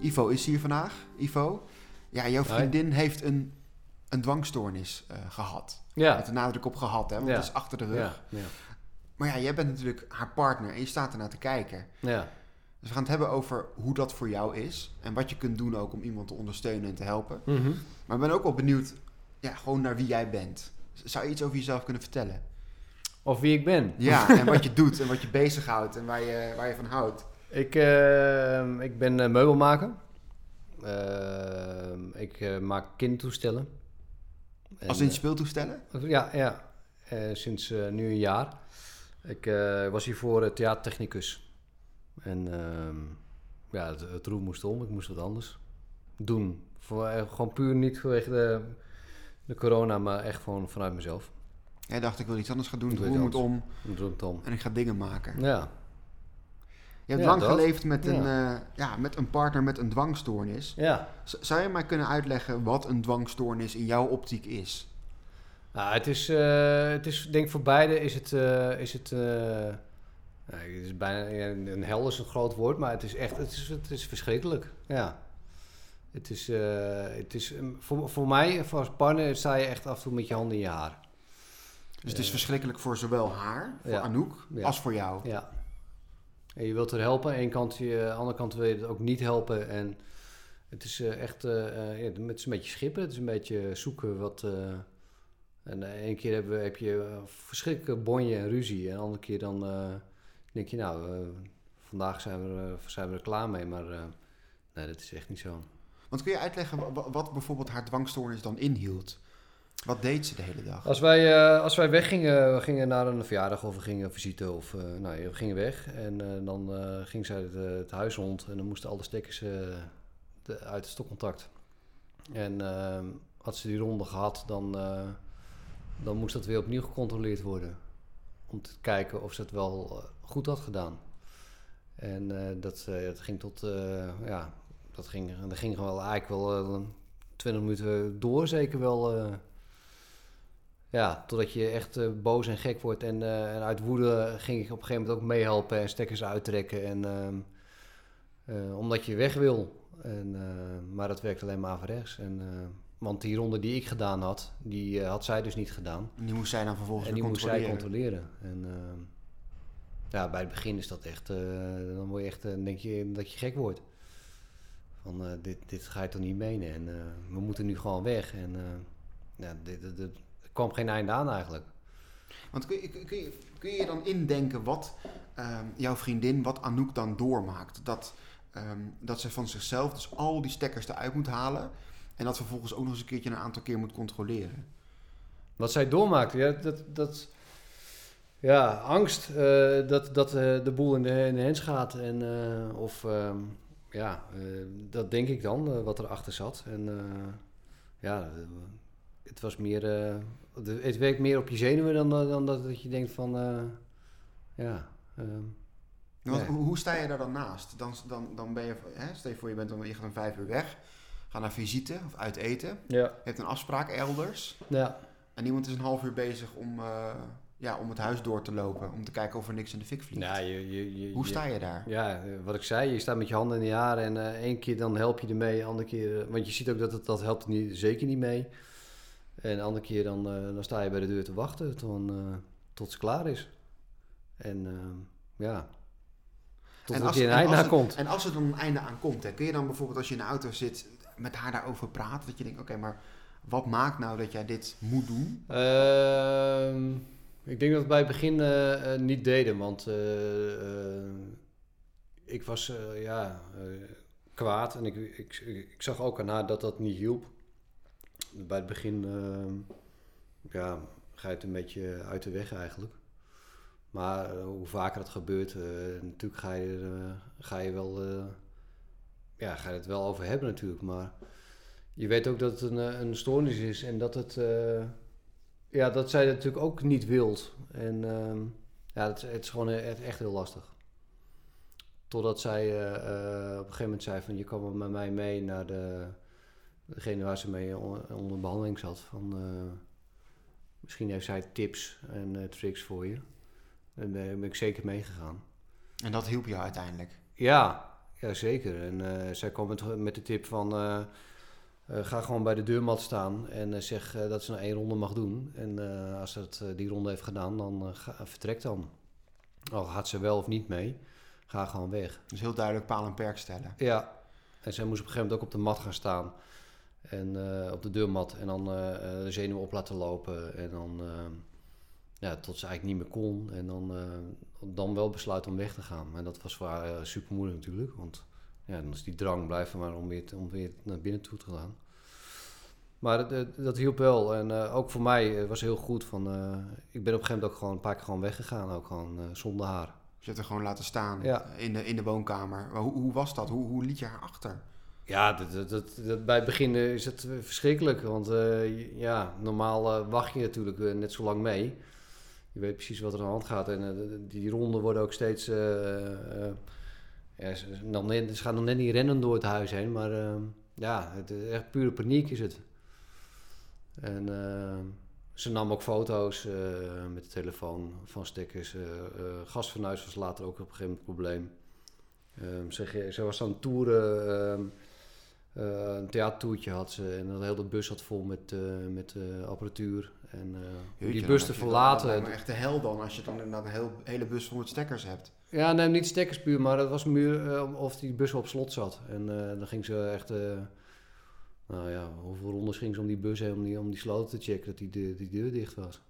Ivo is hier vandaag. Ivo, ja, jouw vriendin heeft een, een dwangstoornis uh, gehad. Ja. Met de nadruk op gehad, hè, want Ja. het is achter de rug. Ja, ja. Maar ja, jij bent natuurlijk haar partner en je staat ernaar te kijken. ja. Dus we gaan het hebben over hoe dat voor jou is. En wat je kunt doen ook om iemand te ondersteunen en te helpen. Mhm. Maar ik ben ook wel benieuwd, ja, gewoon naar wie jij bent. Zou je iets over jezelf kunnen vertellen? Of wie ik ben. Ja, en wat je doet en wat je bezighoudt en waar je, waar je van houdt. Ik, eh, ik ben eh, meubelmaker. Eh, ik eh, maak kindertoestellen. En, Als in eh, speeltoestellen? Ja, ja. Eh, sinds eh, nu een jaar. Ik eh, was hiervoor theatertechnicus. En ehm, ja, het, het roer moest om. Ik moest wat anders doen. Voor, eh, gewoon puur niet vanwege de, de corona, maar echt gewoon vanuit mezelf. Jij dacht, ik wil iets anders gaan doen. Het roer moet om het om. en ik ga dingen maken. Ja, Je hebt Ja, lang dat. geleefd met een, eh, ja, met een partner met een dwangstoornis. ja. Z- zou je mij kunnen uitleggen wat een dwangstoornis in jouw optiek is? Nou, het is, eh, het is, denk ik voor beide is het, is het, nou, het is bijna, een hel is een groot woord, maar het is echt, het is, het is verschrikkelijk. Ja. Het is, eh, het is um, voor, voor mij, voor als partner, sta je echt af en toe met je handen in je haar. Dus het is Eh, verschrikkelijk voor zowel haar, voor ja. Anouk, Ja. als voor jou. Ja. En je wilt er helpen, aan de kant, je, aan de andere kant wil je het ook niet helpen. En het is eh, echt, ja, het is een beetje schippen, het is een beetje zoeken wat... eh, en de ene keer heb, heb je verschrikkelijke bonje en ruzie. En de andere keer dan denk je, nou, eh, vandaag zijn we, er- zijn we er klaar mee. Maar eh, nee, dat is echt niet zo. Want kun je uitleggen wa- wa- wat, bijvoorbeeld haar dwangstoornis dan inhield? Wat deed ze de hele dag? Als wij, eh, als wij weggingen, we gingen naar een verjaardag of we gingen visite of eh, nou, we gingen weg. En eh, dan eh, ging zij het, eh, het huis rond en dan moesten alle stekkers eh, de- uit het stopcontact. En eh, had ze die ronde gehad, dan, eh, dan moest dat weer opnieuw gecontroleerd worden. Om te kijken of ze het wel eh, goed had gedaan. En eh, dat, eh, dat ging tot, eh, ja, dat ging, dat ging wel eigenlijk wel eh, 20 minuten door, zeker wel. ja, totdat je echt boos en gek wordt. En, en uit woede ging ik op een gegeven moment ook meehelpen en stekkers uittrekken. En, ehm, eh, omdat je weg wil. En, maar dat werkt alleen maar averechts. En, want die ronde die ik gedaan had, die had zij dus niet gedaan. En die moest zij dan vervolgens En die moest zij controleren. controleren. En ehm, ja, bij het begin is dat echt, eh, dan word je echt, eh, denk je dat je gek wordt. Van eh, dit, dit ga je toch niet menen. En we moeten nu gewoon weg. En ja, dit, dit, dit- er kwam geen einde aan eigenlijk. Want kun je, kun, je, kun je dan indenken wat ehm, jouw vriendin, wat Anouk dan doormaakt? Dat, ehm, dat ze van zichzelf dus al die stekkers eruit moet halen. En dat vervolgens ook nog eens een keertje een aantal keer moet controleren. Wat zij doormaakte, ja, dat, dat, ja, angst eh, dat, dat eh, de boel in de, in de hens gaat. En, eh, of ehm, ja, dat denk ik dan, wat erachter zat. En ja, het was meer, het werkt meer op je zenuwen dan, dan dat, dat je denkt van, ja. ehm, Want hoe, hoe sta je daar dan naast? Dan, dan, dan ben je, hè, stel je voor je bent dan, je gaat om vijf uur weg. Ga naar visite of uit eten. ja. Je hebt een afspraak elders. Ja. En iemand is een half uur bezig om, ja, om het huis door te lopen. Om te kijken of er niks in de fik vliegt. Ja, je, je, je, Hoe sta je daar? Ja, wat ik zei, je staat met je handen in de haren en eh één keer dan help je ermee, de andere keer, eh, want je ziet ook dat het, dat helpt er niet, zeker niet mee. En de andere keer dan, eh, dan sta je bij de deur te wachten tot, tot ze klaar is. En eh, ja, tot er een keer een en eind als naar het- komt. En als er dan een einde aan komt, hè, kun je dan bijvoorbeeld als je in de auto zit met haar daarover praten? Dat je denkt, oké, maar wat maakt nou dat jij dit moet doen? Ehm, ik denk dat we bij het begin eh, eh, niet deden, want eh, ik was ja, kwaad en ik, ik, ik zag ook aan haar dat dat niet hielp. Bij het begin ja, ga je het een beetje uit de weg eigenlijk. Maar hoe vaker dat gebeurt, natuurlijk ga je, ga je wel, ja, ga je het wel over hebben natuurlijk, maar je weet ook dat het een, een stoornis is en dat het, ja, dat zij dat natuurlijk ook niet wilt. En ehm, ja, het, het is gewoon echt, echt heel lastig. Totdat zij eh, eh, op een gegeven moment zei van je kan wel met mij mee naar de, degene waar ze mee on- onder behandeling zat. Van, eh, misschien heeft zij tips en tricks voor je. En daar ben ik zeker meegegaan. En dat hielp jou uiteindelijk. Ja, ja zeker. En zij kwam met, met de tip van... eh, ga gewoon bij de deurmat staan en eh, zeg eh, dat ze nou één ronde mag doen. En als ze die ronde heeft gedaan, dan ga, vertrek dan. Al gaat ze wel of niet mee, ga gewoon weg. Dus heel duidelijk paal en perk stellen. Ja, en zij moest op een gegeven moment ook op de mat gaan staan. En op de deurmat. En dan de zenuwen op laten lopen. En dan, ja, tot ze eigenlijk niet meer kon. En dan, dan wel besluiten om weg te gaan. En dat was voor haar super moeilijk natuurlijk. Want ja, dan is die drang blijven maar om weer, om weer naar binnen toe te gaan. Maar dat, dat, hielp wel. En eh, ook voor mij eh, was het heel goed. Van, eh, ik ben op een gegeven moment ook gewoon een paar keer gewoon weggegaan. Ook gewoon zonder haar. Je hebt er gewoon laten staan Ja. in, de, in de woonkamer. Maar hoe, hoe was dat? Hoe, hoe liet je haar achter? Ja, dat, dat, dat, dat- bij het begin is het verschrikkelijk. Want ja, normaal wacht je natuurlijk net zo lang mee. Je weet precies wat er aan de hand gaat. En die- die ronden worden ook steeds... ja, ze, ze- nog net, ze gaan nog net niet rennen door het huis heen. Maar eh, ja, het is echt pure paniek is het. En eh, ze nam ook foto's eh, met de telefoon van stekkers. eh eh gasfornuis was later ook op een gegeven moment een probleem. Ehm, ze, ze was aan het toeren... ehm, een theatertoertje had ze en een hele bus zat vol met, met apparatuur. En Jeetje, die bus te verlaten. Me echt de hel dan, als je dan inderdaad een hele bus vol met stekkers hebt. Ja, nee, niet stekkerspuur, maar het was meer eh, of die bus op slot zat. En eh, dan ging ze echt, eh, nou ja, hoeveel rondes ging ze om die bus heen om die, om die sloten te checken dat die, deur- die deur dicht was.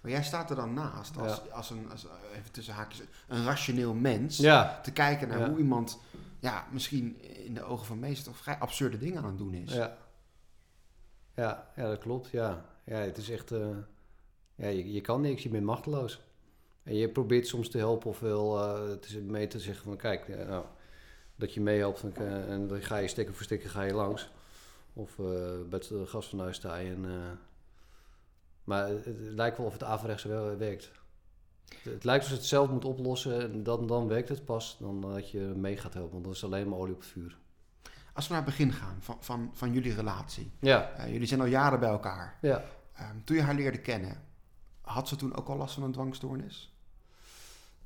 Maar jij staat er dan naast, als, als een, als, even tussen haakjes, een rationeel mens. Ja, Te kijken naar Ja. hoe iemand, ja, misschien in de ogen van meesten toch vrij absurde dingen aan het doen is. ja. Ja, ja, dat klopt, ja. Ja, het is echt, ja, je, je kan niks, je bent machteloos. En je probeert soms te helpen ofwel eh te, mee te zeggen van kijk, eh, nou, dat je meehelpt en, eh, en dan ga je stekker voor stekker ga je langs. Of eh bij het gas van huis sta je en... eh, maar het, het lijkt wel of het averechts wel werkt. Het, het lijkt alsof het zelf moet oplossen en dan, dan werkt het pas dan dat je mee gaat helpen. Want dat is alleen maar olie op het vuur. Als we naar het begin gaan van, van, van jullie relatie. Ja, Eh, jullie zijn al jaren bij elkaar. ja. Ehm, toen je haar leerde kennen, had ze toen ook al last van een dwangstoornis?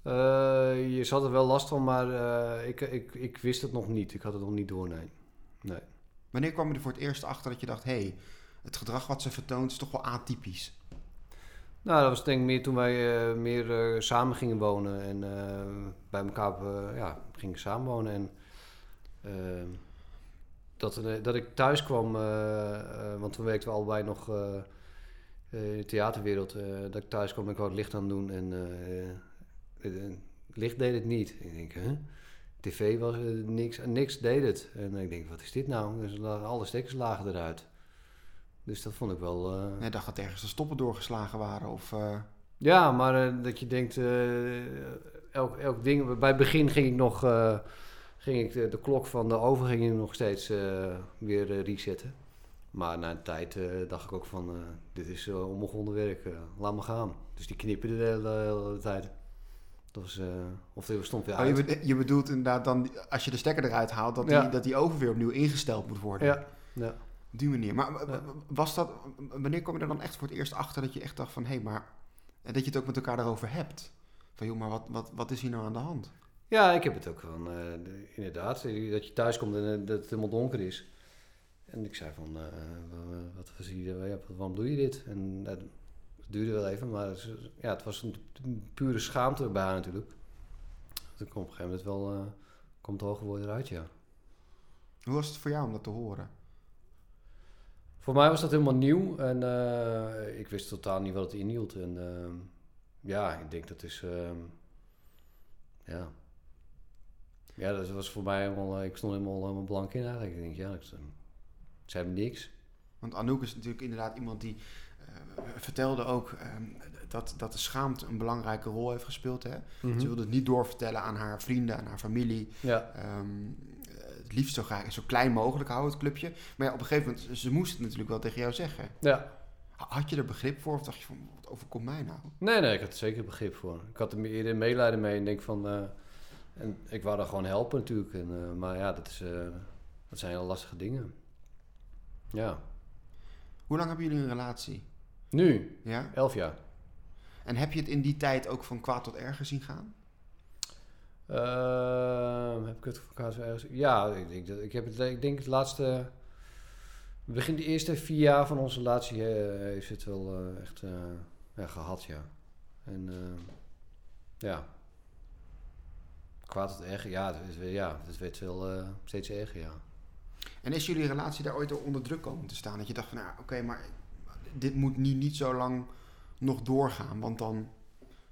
Eh, je zat er wel last van, maar eh, ik, ik, ik wist het nog niet. Ik had het nog niet door, nee. nee. Wanneer kwam je er voor het eerst achter dat je dacht, hé, hey, het gedrag wat ze vertoont is toch wel atypisch? Nou, dat was denk ik meer toen wij eh, meer samen gingen wonen en bij elkaar ja, gingen samenwonen. En dat, dat ik thuis kwam, want toen werkten we allebei nog in de theaterwereld, dat ik thuis kwam en ik wou het licht aan doen en licht deed het niet. Ik denk, hè? TV was eh, niks, niks deed het. En ik denk, wat is dit nou? Dus alle stekkers lagen eruit. Dus dat vond ik wel... eh, Je dacht dat ergens de stoppen doorgeslagen waren of... eh, ja, maar eh, dat je denkt, eh, elk, elk ding. Bij het begin ging ik nog, eh, ging ik de, de klok van de oven ging ik nog steeds eh, weer eh, resetten. Maar na een tijd eh, dacht ik ook van, eh, dit is uh, onbegonnen werk, eh, laat me gaan. Dus die knipperde de hele, de hele tijd. Was, eh, of die stond weer Oh, je, uit. be- je bedoelt inderdaad dan, als je de stekker eruit haalt, dat, Ja. die, dat die oven weer opnieuw ingesteld moet worden. Ja, ja. Die manier. Maar Ja. was dat, wanneer kom je er dan echt voor het eerst achter dat je echt dacht van, hé, maar... En dat je het ook met elkaar daarover hebt. Van, joh, maar wat, wat, wat is hier nou aan de hand? Ja, ik heb het ook van, eh, de- inderdaad, eh, dat je thuis komt en dat het helemaal donker is. En ik zei van, wa- wa- wat hier, ja, waarom doe je dit? En het duurde wel even, maar ze- ja, het was een, een pure schaamte bij haar natuurlijk. Toen kwam op een gegeven moment wel, eh, komt het hoge woord eruit, ja. Hoe was het voor jou om dat te horen? Voor mij was dat helemaal nieuw en eh, ik wist totaal niet wat het inhield. En ehm, ja, ik denk dat is, ehm, ja. Ja, dat was voor mij helemaal, eh, ik stond helemaal, helemaal blank in eigenlijk. Ik denk, ja, ik, ze zei me niks. Want Anouk is natuurlijk inderdaad iemand die eh, vertelde ook ehm, dat, dat de schaamte een belangrijke rol heeft gespeeld. Hè? Mhm. Ze wilde het niet doorvertellen aan haar vrienden, aan haar familie. Ja, Ehm, het liefst zo graag zo klein mogelijk houden, het clubje. Maar ja, op een gegeven moment, ze moest het natuurlijk wel tegen jou zeggen. ja. Ha- Had je er begrip voor of dacht je van, wat overkomt mij nou? Nee, nee, ik had er zeker begrip voor. Ik had er eerder medelijden mee en denk van... eh, en ik wou daar gewoon helpen natuurlijk. En, eh, maar ja, dat, is, eh, dat zijn hele lastige dingen. Ja. Hoe lang hebben jullie een relatie? Nu, Ja? elf jaar. En heb je het in die tijd ook van kwaad tot erger zien gaan? Ehm, heb ik het voor elkaar zo ergens? Ja, ik denk, dat, ik heb het, ik denk het laatste... Begin de eerste vier jaar van onze relatie eh, heeft het wel eh, echt eh, ja, gehad, ja. En ehm, ja. Kwaad tot erger, ja, het, is- ja, het werd wel steeds erger, ja. En is jullie relatie daar ooit onder druk komen te staan? Dat je dacht van, nou, oké, maar dit moet niet, niet zo lang nog doorgaan, want dan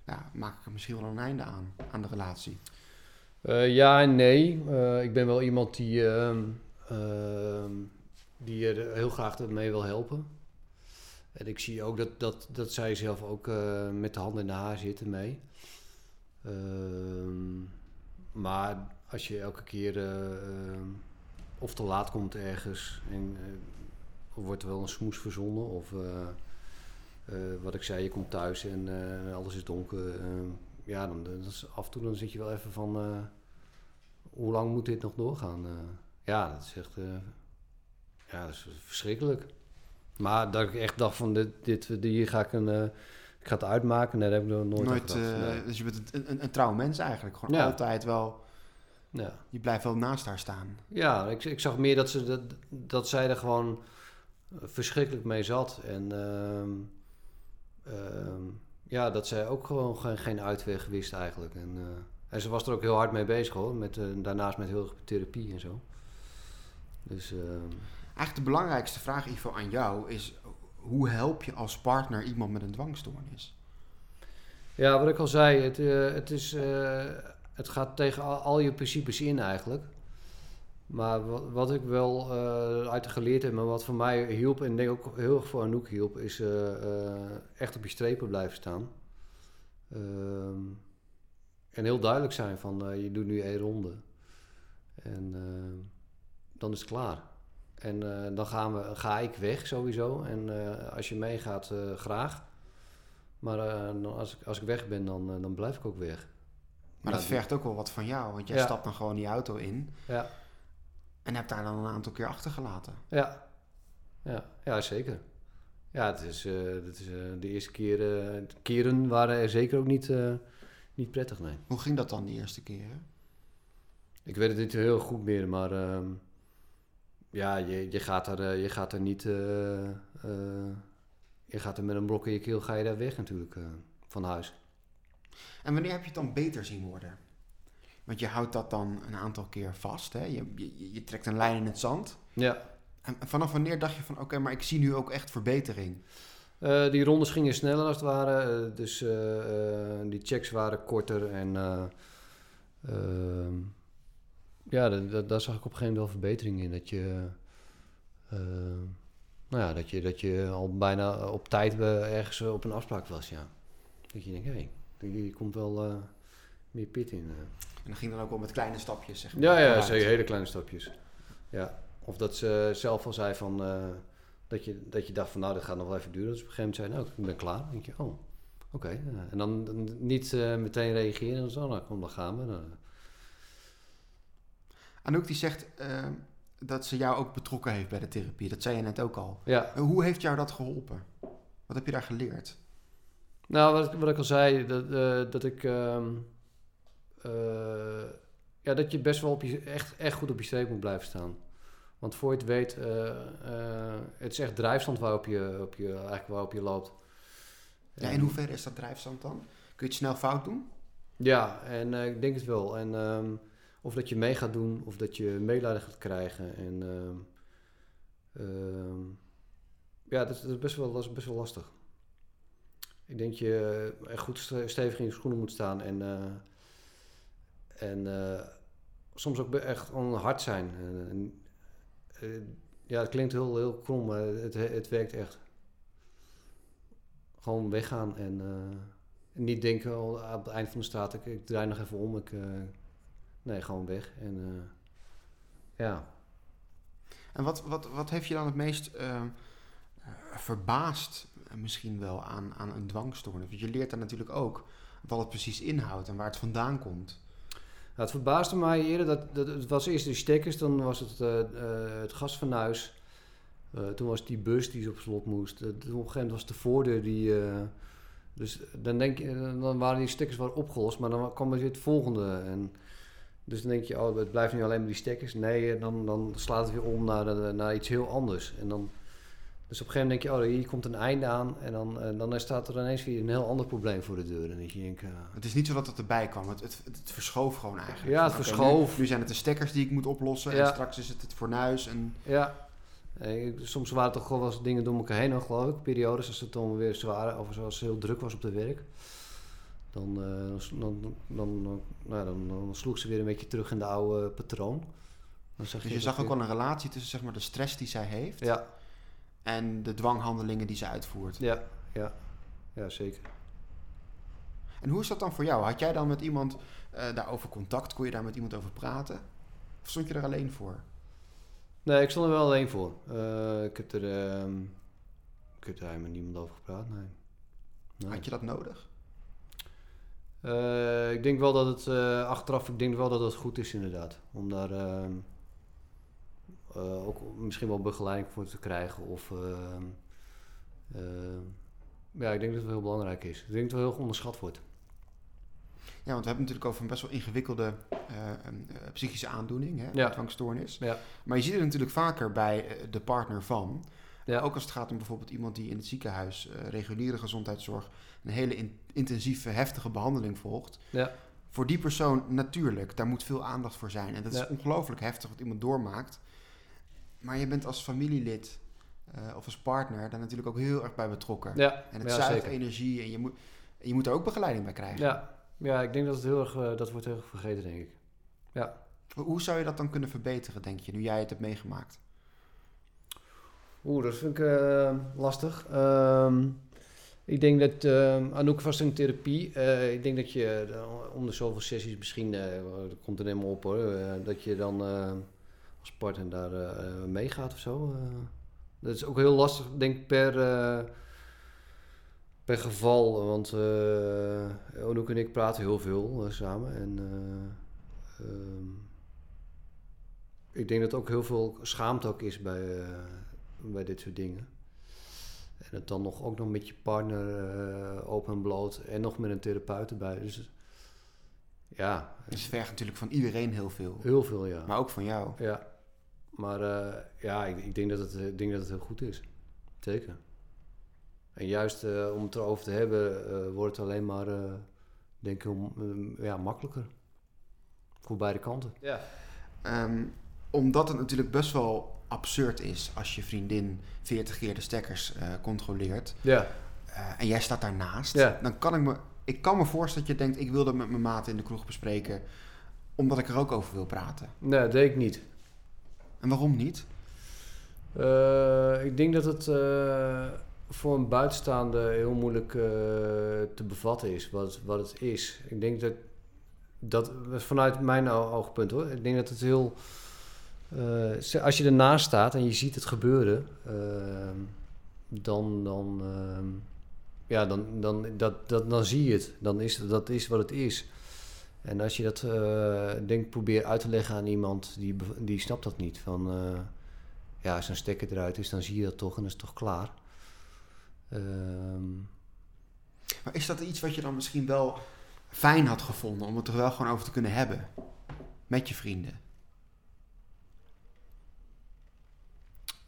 ja, maak ik er misschien wel een einde aan, aan de relatie. Eh, ja en nee. Eh, ik ben wel iemand die, ehm, die er heel graag mee wil helpen. En ik zie ook dat, dat, dat zij zelf ook eh, met de handen in de haar zitten mee. Ehm, maar als je elke keer of te laat komt ergens en wordt er wel een smoes verzonnen of eh, eh, wat ik zei, je komt thuis en eh, alles is donker. ja, dan, dan is af en toe dan zit je wel even van hoe lang moet dit nog doorgaan? Ja, dat is echt ja, dat is verschrikkelijk. Maar dat ik echt dacht van dit, dit hier ga ik een ik ga het uitmaken, nee, dat heb ik nog nooit, Nooit, Nee. Dus je bent een, een, een trouw mens eigenlijk. Gewoon Ja. altijd wel, Ja. je blijft wel naast haar staan. Ja, ik, ik zag meer dat, ze, dat, dat zij er gewoon verschrikkelijk mee zat. En ehm, ehm, ja, dat zij ook gewoon geen, geen uitweg wist eigenlijk. En, eh, en ze was er ook heel hard mee bezig hoor. Met, eh, daarnaast met heel veel therapie en zo. Dus ehm, Eigenlijk de belangrijkste vraag, Ivo, aan jou is... Hoe help je als partner iemand met een dwangstoornis? ja, wat ik al zei, het, eh, het, is, het gaat tegen al, al je principes in eigenlijk. Maar wat, wat ik wel eh, uit geleerd heb, maar wat voor mij hielp, en denk ook heel erg voor Anouk hielp, is eh, eh, echt op je strepen blijven staan. Ehm, en heel duidelijk zijn van, je doet nu één ronde. En dan is het klaar. En dan gaan we, ga ik weg sowieso. En als je meegaat, graag. Maar als, ik, als ik weg ben, dan, dan blijf ik ook weg. Maar dat vergt ook wel wat van jou. Want jij Ja. stapt dan gewoon die auto in... Ja, en hebt daar dan een aantal keer achtergelaten. ja, ja, ja zeker. Ja, het is, eh, het is eh, de eerste keren, keren waren er zeker ook niet, eh, niet prettig, nee. Hoe ging dat dan die eerste keren? Ik weet het niet heel goed meer, maar ehm, ja, je, je, gaat er, eh, je gaat er niet, eh, eh, je gaat er met een blok in je keel, ga je daar weg natuurlijk eh, van huis. En wanneer heb je het dan beter zien worden? Want je houdt dat dan een aantal keer vast. Hè? Je, je, je trekt een lijn in het zand. Ja, En vanaf wanneer dacht je van... oké, maar ik zie nu ook echt verbetering. Eh, die rondes gingen sneller als het ware. eh, dus eh, die checks waren korter. En eh, ehm, ja, da- da- daar zag ik op een gegeven moment wel verbetering in. Dat je, nou ja, dat je, dat je al bijna op tijd ergens op een afspraak was. Ja. Dat je denkt, hé, hey, komt wel meer pit in. eh. En dat ging dan ook wel met kleine stapjes, zeg maar. Ja, ja, zeker. Hele kleine stapjes. Ja. Of dat ze zelf al zei van... eh, dat, je, dat je dacht van, nou, dat gaat nog wel even duren. Dus op een gegeven moment zei, nou, ik ben klaar. Dan denk je, oh, oké. ja. En dan, dan niet eh, meteen reageren. En dan zo, nou, kom, dan gaan we. Dan, Anouk die zegt eh, dat ze jou ook betrokken heeft bij de therapie. Dat zei je net ook al. ja. Eh, Hoe heeft jou dat geholpen? Wat heb je daar geleerd? Nou, wat, ik- wat ik al zei, dat, eh, dat ik... ehm, eh, ja, dat je best wel op je, echt, echt goed op je streep moet blijven staan. Want voor je het weet, eh, eh, het is echt drijfstand waarop je, op je, eigenlijk waarop je loopt. Ja, in hoeverre is dat drijfstand dan? Kun je het snel fout doen? Ja, en ik denk het wel. En ehm, of dat je mee gaat doen, of dat je medelijden gaat krijgen. En ehm, ehm, ja, dat, is- dat is best wel, dat is best wel lastig. Ik denk je echt goed ste- stevig in je schoenen moet staan en, en eh, soms ook echt gewoon hard zijn. En, eh, ja, het klinkt heel, heel krom, maar het, het werkt echt. Gewoon weggaan en eh, niet denken oh, aan het eind van de straat, ik, draai nog even om. Ik, eh, nee, gewoon weg. En eh, ja, En wat, wat, wat heeft je dan het meest eh, eh, verbaasd eh, misschien wel aan, aan een dwangstoornis? Want je leert dan natuurlijk ook wat het precies inhoudt en waar het vandaan komt. Nou, het verbaasde mij eerder dat, dat het was eerst de stekkers, dan was het eh, het gasfornuis. Eh, toen was die bus die op slot moest. Toen op een gegeven moment was de voordeur die... dus dan denk je, dan waren die stekkers wel opgelost, maar dan kwam er weer het volgende. En dus dan denk je, oh, het blijft nu alleen maar die stekkers. Nee, dan, dan slaat het weer om naar, naar iets heel anders. En dan, dus op een gegeven moment denk je, oh, hier komt een einde aan. En dan, eh, dan staat er ineens weer een heel ander probleem voor de deur. En dat je denkt, eh, Het is niet zo dat het erbij kwam. Het, het, het verschoof gewoon eigenlijk. Ja, het Van, verschoof. Nu, nu zijn het de stekkers die ik moet oplossen. Ja. En straks is het het fornuis. En Ja. Eh, Soms waren het toch wel eens dingen door elkaar heen, dan geloof ik. Periodes als het dan weer zwaar of zoals het heel druk was op het werk. Dan, eh, dan, dan, dan, dan, nou, dan, dan sloeg ze weer een beetje terug in de oude patroon. Dan zag dus je dat zag ook wel een relatie tussen zeg maar, de stress die zij heeft. Ja, En de dwanghandelingen die ze uitvoert. ja, ja. Ja, zeker. En hoe is dat dan voor jou? Had jij dan met iemand eh, daarover contact? Kon je daar met iemand over praten? Of stond je er alleen voor? Nee, ik stond er wel alleen voor. Eh, ik heb er, ehm, ik heb er eigenlijk met niemand over gepraat, nee. Nee. Had je dat nodig? Eh, ik denk wel dat het achteraf, ik denk wel dat het goed is inderdaad. Om daar ehm, eh, ook misschien wel begeleiding voor te krijgen. Of ehm, ehm, ja, ik denk dat het heel belangrijk is. Ik denk dat het heel onderschat wordt. Ja, want we hebben natuurlijk over een best wel ingewikkelde eh, eh, psychische aandoening, hè, Ja. dwangstoornis. Ja. Maar je ziet het natuurlijk vaker bij eh, de partner van. Ja. Ook als het gaat om bijvoorbeeld iemand die in het ziekenhuis eh, reguliere gezondheidszorg een hele in- intensieve, heftige behandeling volgt. Ja. Voor die persoon natuurlijk, daar moet veel aandacht voor zijn. En dat Ja. is ongelooflijk heftig wat iemand doormaakt. Maar je bent als familielid eh, of als partner daar natuurlijk ook heel erg bij betrokken. Ja, En het ja, zuigt energie en je moet, je moet er ook begeleiding bij krijgen. Ja. ja, ik denk dat het heel erg, eh, dat wordt heel erg vergeten, denk ik. Hoe- Hoe zou je dat dan kunnen verbeteren, denk je, nu jij het hebt meegemaakt? Oeh, dat vind ik eh, lastig. Ehm, ik denk dat ehm Anouk was in therapie. Ik denk dat je om de zoveel sessies misschien, dat komt er helemaal op hoor, dat je dan als partner daar eh, meegaat of zo. eh. dat is ook heel lastig, denk ik, per, eh, per geval. Want Anouk en ik praten heel veel samen. En eh, ehm, ik denk dat ook heel veel schaamte ook is bij, bij dit soort dingen. En het dan nog, ook nog met je partner eh, open en bloot en nog met een therapeut erbij. Dus ja, Het vergt natuurlijk van iedereen heel veel. heel veel ja. Maar ook van jou. Ja, maar eh, ja, ik, ik, denk dat het, ik denk dat het heel goed is. Zeker. En juist eh, om het erover te hebben, eh, wordt het alleen maar, eh, denk ik, om, eh, ja, makkelijker. Voor beide kanten. Ja. Ehm, omdat het natuurlijk best wel absurd is als je vriendin 40 keer de stekkers eh, controleert. Ja. eh, en jij staat daarnaast. Ja. Dan kan ik me, ik kan me voorstellen dat je denkt, ik wil dat met mijn maat in de kroeg bespreken. Omdat ik er ook over wil praten. Nee, dat deed ik niet. En waarom niet? Eh, ik denk dat het eh, voor een buitenstaande heel moeilijk eh, te bevatten is wat, wat het is. Ik denk dat, dat vanuit mijn oogpunt hoor, ik denk dat het heel. als je ernaast staat en je ziet het gebeuren, dan, dan, ja, dan, dan, dat, dat, dan zie je het. Dan is dat is wat het is. En als je dat, eh denk probeer uit te leggen aan iemand, die, die snapt dat niet. Van, eh, ja, als een stekker eruit is, dan zie je dat toch en is toch klaar. Ehm, Maar is dat iets wat je dan misschien wel fijn had gevonden om het er wel gewoon over te kunnen hebben? Met je vrienden.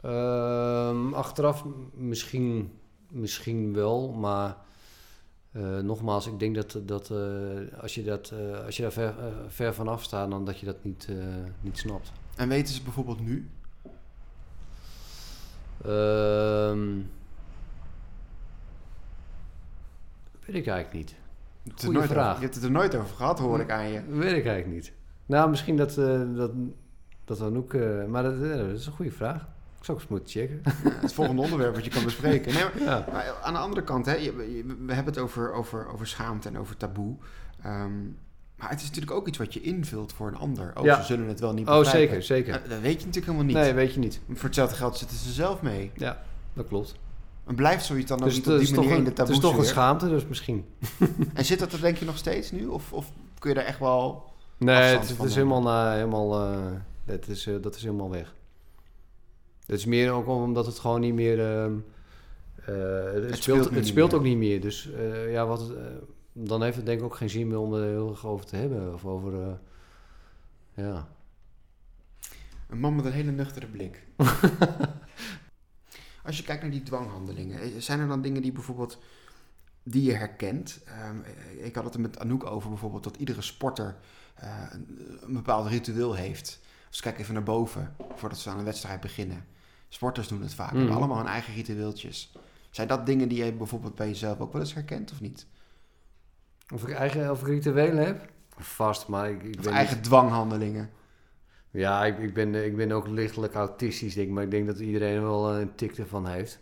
ehm, achteraf misschien, misschien wel, maar eh, nogmaals, ik denk dat, dat eh, als, je dat, eh, als je daar ver, ver vanaf staat, dan dat je dat niet, niet snapt. En weten ze bijvoorbeeld nu? Ehm, weet ik eigenlijk niet. Je hebt, Goeie nooit vraag. Over, je hebt het er nooit over gehad, hoor ik aan je. Weet ik eigenlijk niet. Nou, misschien dat, dat, dat Anouk... eh, maar dat, dat is een goede vraag. Ik zou eens moeten checken. Ja, het volgende onderwerp wat je kan bespreken. Nee, maar, ja. maar aan de andere kant, hè, we hebben het over, over, over schaamte en over taboe. Ehm, maar het is natuurlijk ook iets wat je invult voor een ander. Oh, Ja. ze zullen het wel niet Oh, begrijpen. zeker, zeker. Eh, Dat weet je natuurlijk helemaal niet. Nee, weet je niet. Voor hetzelfde geld zitten ze zelf mee. Ja, dat klopt. En blijft zoiets dan Dus op die manier een, in de het is toch een schaamte, dus misschien. En zit dat er denk je nog steeds nu? Of, of kun je daar echt wel... Nee, Afstand het, is helemaal... na helemaal eh, dat, is, eh, dat is helemaal weg. Het is meer ook omdat het gewoon niet meer... ehm, eh, het, Het speelt, het speelt meer. ook niet meer. Dus eh, ja, wat, eh, dan heeft het denk ik ook geen zin meer om er heel erg over te hebben. Of over... ja. Een man met een hele nuchtere blik. Als je kijkt naar die dwanghandelingen, zijn er dan dingen die bijvoorbeeld die je herkent? Ehm, eh, ik had het er met Anouk over bijvoorbeeld dat iedere sporter een, een bepaald ritueel heeft. Dus kijk even naar boven voordat ze aan een wedstrijd beginnen. Sporters doen het vaak, hebben allemaal hun eigen ritueeltjes. Zijn dat dingen die je bijvoorbeeld bij jezelf ook wel eens herkent of niet? Of ik eigen of rituelen heb? Vast, maar ik, ik ben eigen dwanghandelingen? Ja, ik, ik, ben, ik ben ook lichtelijk autistisch, denk ik. Maar ik denk dat iedereen wel eh, een tik ervan heeft.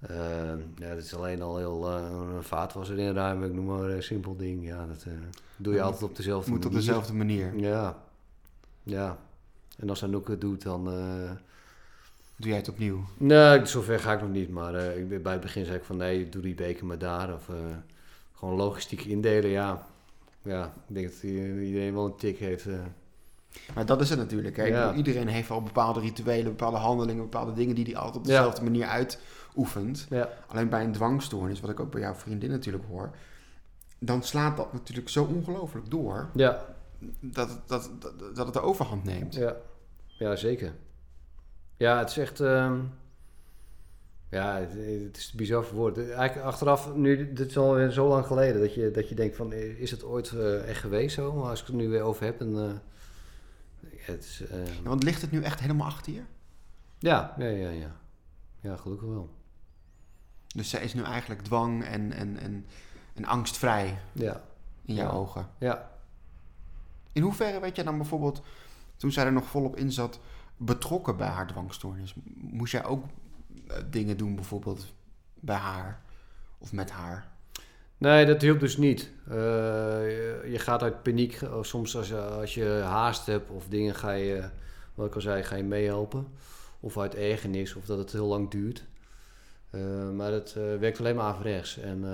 Eh, ja, dat is alleen al heel... eh een vaatwasser inruimen, ik noem maar een simpel ding. Ja, dat eh, doe je altijd op dezelfde Moet op manier. dezelfde manier. Ja. Ja. En als Anouk het doet, dan... Doe jij het opnieuw? Nee, zover ga ik nog niet. Maar eh, ik, ben- bij het begin zei ik van... Nee, doe die beker maar daar. Of eh, gewoon logistiek indelen, ja. Ja, ik denk dat iedereen wel een tik heeft... eh. Maar dat is het natuurlijk. Hè? Ik Ja. bedoel, iedereen heeft al bepaalde rituelen, bepaalde handelingen, bepaalde dingen die hij altijd op Ja. dezelfde manier uitoefent. ja. Alleen bij een dwangstoornis, wat ik ook bij jouw vriendin natuurlijk hoor, dan slaat dat natuurlijk zo ongelooflijk door Ja, dat, het- dat, dat, dat het de overhand neemt. Ja, ja zeker. Ja, het is echt. ehm, ja, het, het is bizar verwoord. Eigenlijk achteraf, nu, dit is al zo lang geleden, dat je, dat je denkt van, eh, is het ooit eh, echt geweest zo? Maar als ik het nu weer over heb, dan... eh, het is, eh, Ja, Want ligt het nu echt helemaal achter je? ja, ja, ja, ja. Ja, gelukkig wel. Dus zij is nu eigenlijk dwang en, en, en, en angstvrij Ja, in jouw Ja. ogen. ja. In hoeverre werd jij dan bijvoorbeeld, toen zij er nog volop in zat, betrokken bij haar dwangstoornis? Moest jij ook eh, dingen doen bijvoorbeeld bij haar of met haar? Nee, dat hielp dus niet. Eh, je, gaat uit paniek. Of soms als je, als je haast hebt of dingen ga je, wat ik al zei, ga je meehelpen. Of uit ergernis of dat het heel lang duurt. Eh, maar dat eh, werkt alleen maar averechts. En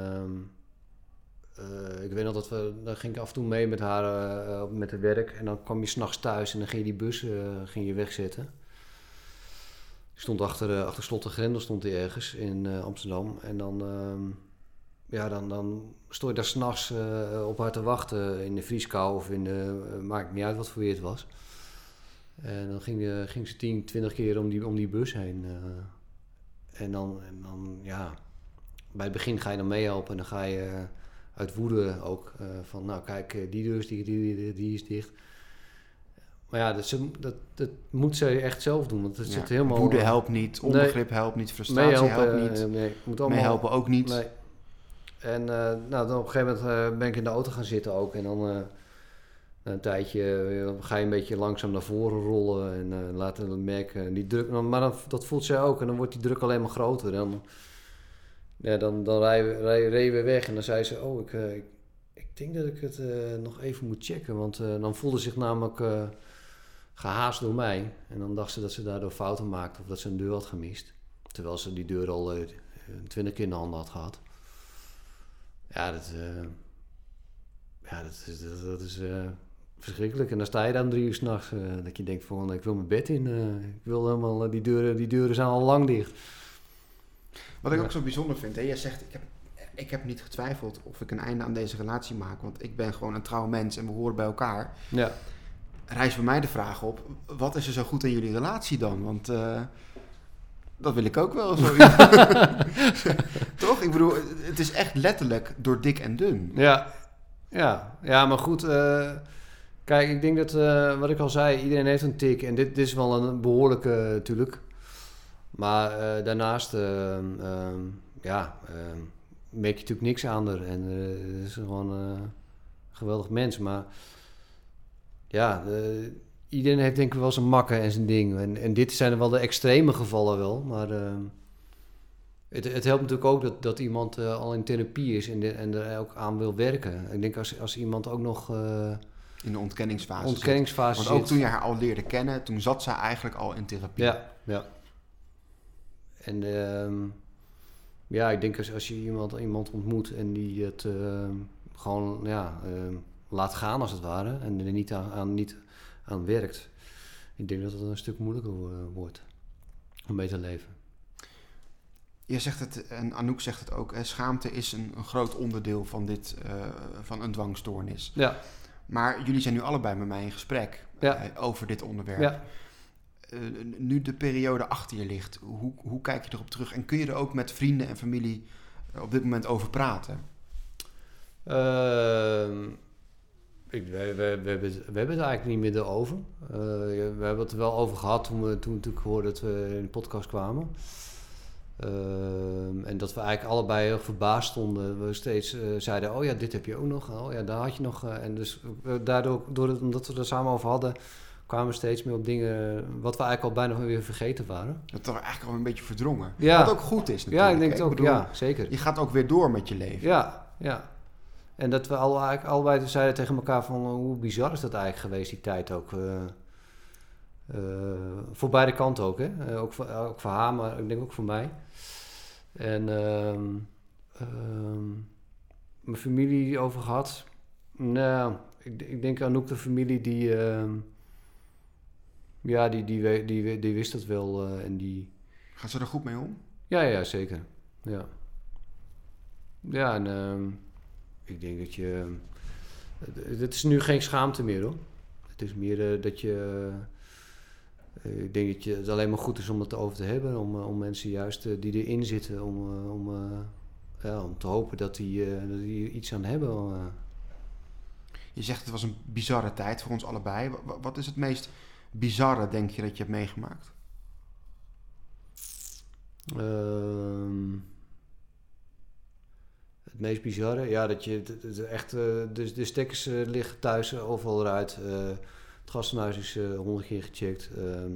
eh, ik weet nog dat we, dan ging ik af en toe mee met haar eh, met het werk. En dan kwam je s'nachts thuis en dan ging je die bus eh, ging je wegzetten. Die stond achter, achter slot en grendel stond die ergens in Amsterdam. En dan, ehm, ja, dan, dan stond je daar s'nachts op haar te wachten in de vrieskou of in de... maakt niet uit wat voor weer het was. En dan ging, ging ze 10, 20 keer om die, om die bus heen. en, dan, en dan, ja... Bij het begin ga je dan meehelpen en dan ga je uit woede ook eh, van... Nou, kijk, eh, die deur is dicht, die, die, die is dicht. Maar ja, dat, ze, dat, dat moet ze echt zelf doen, want het Ja, zit helemaal... Woede helpt niet, onbegrip helpt niet, frustratie helpt niet, eh, nee, moet allemaal... meehelpen ook niet. Nee. En nou, dan op een gegeven moment ben ik in de auto gaan zitten ook. En dan een tijdje ga je een beetje langzaam naar voren rollen en laten het merken. Die druk, maar dan, dat voelt zij ook en dan wordt die druk alleen maar groter. Dan, ja, dan, dan rijden we, reden we weg en dan zei ze, oh, ik, eh, ik, ik denk dat ik het eh, nog even moet checken. Want eh, dan voelde zich namelijk eh, gehaast door mij. En dan dacht ze dat ze daardoor fouten maakte of dat ze een deur had gemist. Terwijl ze die deur al twintig keer in de handen had gehad. Ja, dat, ja, dat is, dat, is verschrikkelijk. En dan sta je dan drie uur s'nachts. nachts dat je denkt van, ik wil mijn bed in. ik wil helemaal, die, deuren, die deuren zijn al lang dicht. Wat ik Ja. ook zo bijzonder vind, hè? jij zegt, ik heb, ik heb niet getwijfeld of ik een einde aan deze relatie maak, want ik ben gewoon een trouw mens en we horen bij elkaar. Ja, Rijst bij mij de vraag op, wat is er zo goed aan jullie relatie dan? Want eh, dat wil ik ook wel. Toch? Ik bedoel, het is echt letterlijk door dik en dun. ja, ja, ja maar goed. eh, kijk, ik denk dat, eh, wat ik al zei, iedereen heeft een tik. En dit, dit is wel een behoorlijke eh, natuurlijk. Maar eh, daarnaast, eh, ehm, ja, ehm, merk je natuurlijk niks aan haar. En eh, het is gewoon eh, een geweldig mens. Maar ja, eh, iedereen heeft denk ik wel zijn makken en zijn ding. En, en dit zijn wel de extreme gevallen wel. Maar ehm, het, het helpt natuurlijk ook dat, dat iemand eh, al in therapie is en, de- en er ook aan wil werken. Ik denk als, als iemand ook nog eh In de ontkenningsfase. zit. ontkenningsfase Want ook zit. toen je haar al leerde kennen, toen zat zij eigenlijk al in therapie. Ja, ja. En ehm, ja, ik denk als, als je iemand, iemand ontmoet en die het ehm, gewoon ja, ehm, laat gaan als het ware en er niet aan, aan, niet aan werkt, ik denk dat het een stuk moeilijker wo- wordt. om mee te leven. Je zegt het, en Anouk zegt het ook, hè, schaamte is een, een groot onderdeel van, dit, eh, van een dwangstoornis. Ja, Maar jullie zijn nu allebei met mij in gesprek Ja. eh, over dit onderwerp. ja. Eh, nu de periode achter je ligt, hoe, hoe kijk je erop terug? En kun je er ook met vrienden en familie eh, op dit moment over praten? Ehm, we, we, we, hebben we hebben het eigenlijk niet meer erover. Eh, we hebben het er wel over gehad toen we toen, toen ik hoorde dat we in de podcast kwamen. Ehm, en dat we eigenlijk allebei heel verbaasd stonden. We steeds zeiden, oh ja, dit heb je ook nog. Oh ja, daar had je nog. en dus daardoor, door omdat we er samen over hadden, kwamen steeds meer op dingen wat we eigenlijk al bijna weer vergeten waren. Dat is eigenlijk al een beetje verdrongen. Ja. Wat ook goed is natuurlijk. Ja, ik denk het ook. bedoel, ja, zeker. Je gaat ook weer door met je leven. Ja, ja. En dat we al, eigenlijk allebei zeiden tegen elkaar van eh, hoe bizar is dat eigenlijk geweest, die tijd ook. eh, eh, voor beide kanten ook, hè. Ook, voor, ook voor haar, maar ik denk ook voor mij. En ehm, ehm, mijn familie over gehad. Nou, ik, ik denk Anouk de familie die... ja, die, die, die, die, wist dat wel eh, en die... Gaat ze er goed mee om? Ja, ja, zeker. Ja. Ja, en ehm, ik denk dat je... Het, het is nu geen schaamte meer, hoor. Het is meer eh, dat je... eh, ik denk dat je, het alleen maar goed is om het over te hebben. Om, eh, om mensen juist eh, die erin zitten, om, eh, om, eh, ja, om te hopen dat die, eh, dat die iets aan hebben. eh. Je zegt het was een bizarre tijd voor ons allebei. Wa- wa- Wat is het meest bizarre, denk je, dat je hebt meegemaakt? Ehm, het meest bizarre, ja, dat je echt, eh, de, de stekkers eh, liggen thuis eh, overal eruit. Eh, het gastenhuis is honderd keer gecheckt. Ehm,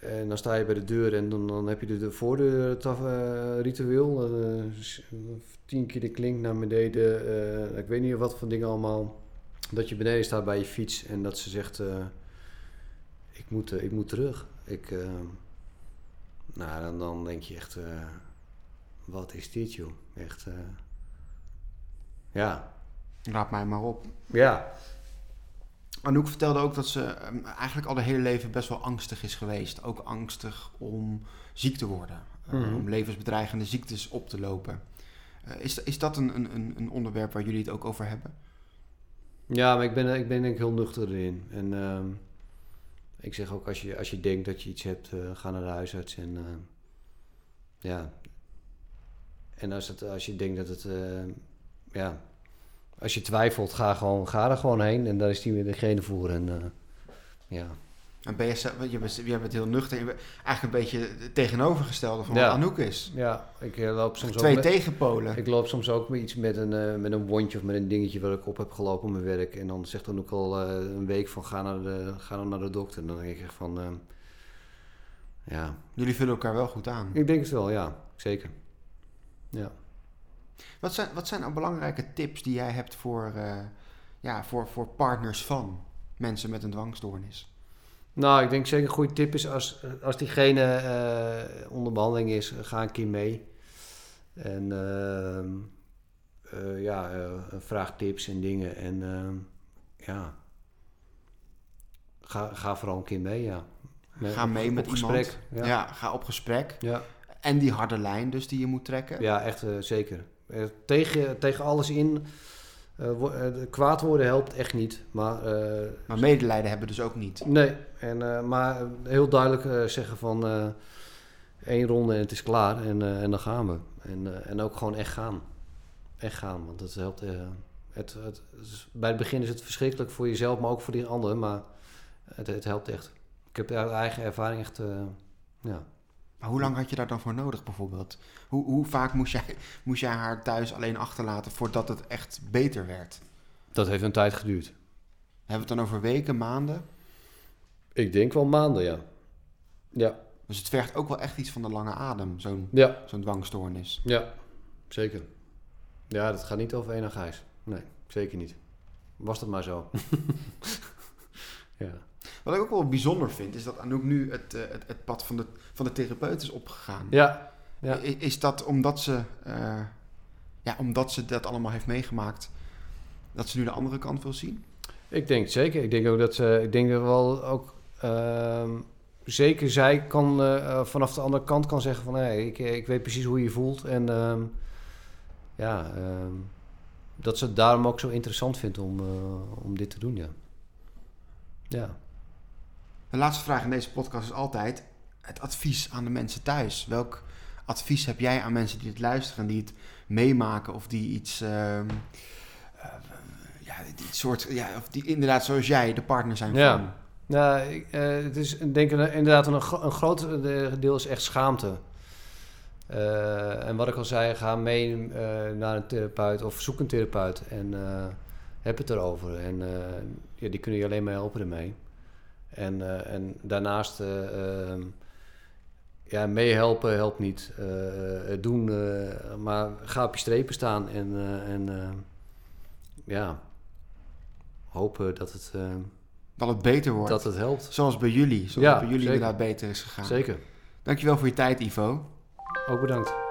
en dan sta je bij de deur en dan, dan heb je de, de voordeur ritueel. s- tien keer de klink naar beneden. ik weet niet wat voor dingen allemaal. Dat je beneden staat bij je fiets en dat ze zegt: ik, moet, eh, ik moet terug. Ik, ehm, nou, dan, dan denk je echt, eh, wat is dit joh? Echt, eh, ja. Raad mij maar op. Ja. Anouk vertelde ook dat ze ehm, eigenlijk al de hele leven best wel angstig is geweest. Ook angstig om ziek te worden. Eh, Mhm. Om levensbedreigende ziektes op te lopen. Is, is dat een, een, een- onderwerp waar jullie het ook over hebben? Ja, maar ik ben, ik ben denk ik heel nuchter erin. En ehm, ik zeg ook, als je, als je denkt dat je iets hebt, eh, ga naar de huisarts. En eh, ja. En als, het, als je denkt dat het, eh, ja. Als je twijfelt, ga, gewoon, ga er gewoon heen. En daar is die degene voor. En ja. En ben je, je, bent, je bent heel nuchter. Je bent eigenlijk een beetje het tegenovergestelde van Ja. wat Anouk is. Ja, ik eh, loop soms ook Twee met- tegenpolen. Ik loop soms ook met iets met een, eh, met een wondje of met een dingetje wat ik op heb gelopen op mijn werk. En dan zegt dan ook al eh, een week van ga, naar de, ga dan naar de dokter. En dan denk ik echt van, ehm, ja, Jullie vullen elkaar wel goed aan. ik denk het wel, ja, zeker. Ja. Wat zijn, wat zijn nou belangrijke tips die jij hebt voor, ja, voor, voor partners van mensen met een dwangstoornis? Nou, ik denk zeker een goede tip is als, als diegene eh, onder behandeling is, ga een keer mee. En ehm, eh, ja, eh, vraag tips en dingen. En ehm, ja, ga, ga vooral een keer mee, ja. Ga mee op met gesprek. iemand. Ja. Ja. ga op gesprek. Ja. En die harde lijn dus die je moet trekken. Ja, echt zeker. Tegen, tegen alles in. Eh, eh, kwaad worden helpt echt niet. Maar eh, Maar medelijden hebben dus ook niet. nee, en, maar heel duidelijk zeggen van één ronde en het is klaar en, en dan gaan we. En, en ook gewoon echt gaan. Echt gaan, want dat helpt. het, het, bij het begin is het verschrikkelijk voor jezelf, maar ook voor die ander. Maar het, het helpt echt. Ik heb uit eigen ervaring echt, ja. Maar hoe lang had je daar dan voor nodig bijvoorbeeld? Hoe, hoe vaak moest jij, moest jij haar thuis alleen achterlaten voordat het echt beter werd? Dat heeft een tijd geduurd. Hebben we het dan over weken, maanden? Ik denk wel maanden, ja. Ja, Dus het vergt ook wel echt iets van de lange adem, zo'n ja, zo'n dwangstoornis. ja. Zeker. Ja, dat gaat niet over één nacht ijs. Nee, zeker niet. Was dat maar zo. ja. Wat ik ook wel bijzonder vind, is dat Anouk nu het, eh, het, het pad van de, van de therapeut is opgegaan. Ja, ja. Is dat omdat ze, eh, ja, omdat ze dat allemaal heeft meegemaakt, dat ze nu de andere kant wil zien? Ik denk zeker. Ik denk ook dat ze, ik denk dat wel ook, ehm, zeker zij kan eh, vanaf de andere kant kan zeggen van... Hey, ik, ik weet precies hoe je je voelt. En ehm, ja, ehm, dat ze het daarom ook zo interessant vindt om, om dit te doen, ja. Ja. De laatste vraag in deze podcast is altijd het advies aan de mensen thuis. Welk advies heb jij aan mensen die het luisteren, die het meemaken of die iets, ehm, eh, ja, die soort, ja, of die inderdaad zoals jij de partner zijn Ja. van? Nou, ik, eh, het is ik denk een- inderdaad een, een groot eh, deel is echt schaamte. Eh, en wat ik al zei, ga mee eh, naar een therapeut of zoek een therapeut en eh, heb het erover. En eh, ja, die kunnen je alleen maar helpen ermee. En, eh, en daarnaast, eh, ehm, ja, meehelpen helpt niet. Eh, het doen, maar ga op je strepen staan en, en ja, hopen dat het, Dat het beter wordt. dat het helpt. Zoals bij jullie, zoals Ja, bij jullie zeker. inderdaad beter is gegaan. Zeker. Dankjewel voor je tijd, Ivo. Ook bedankt.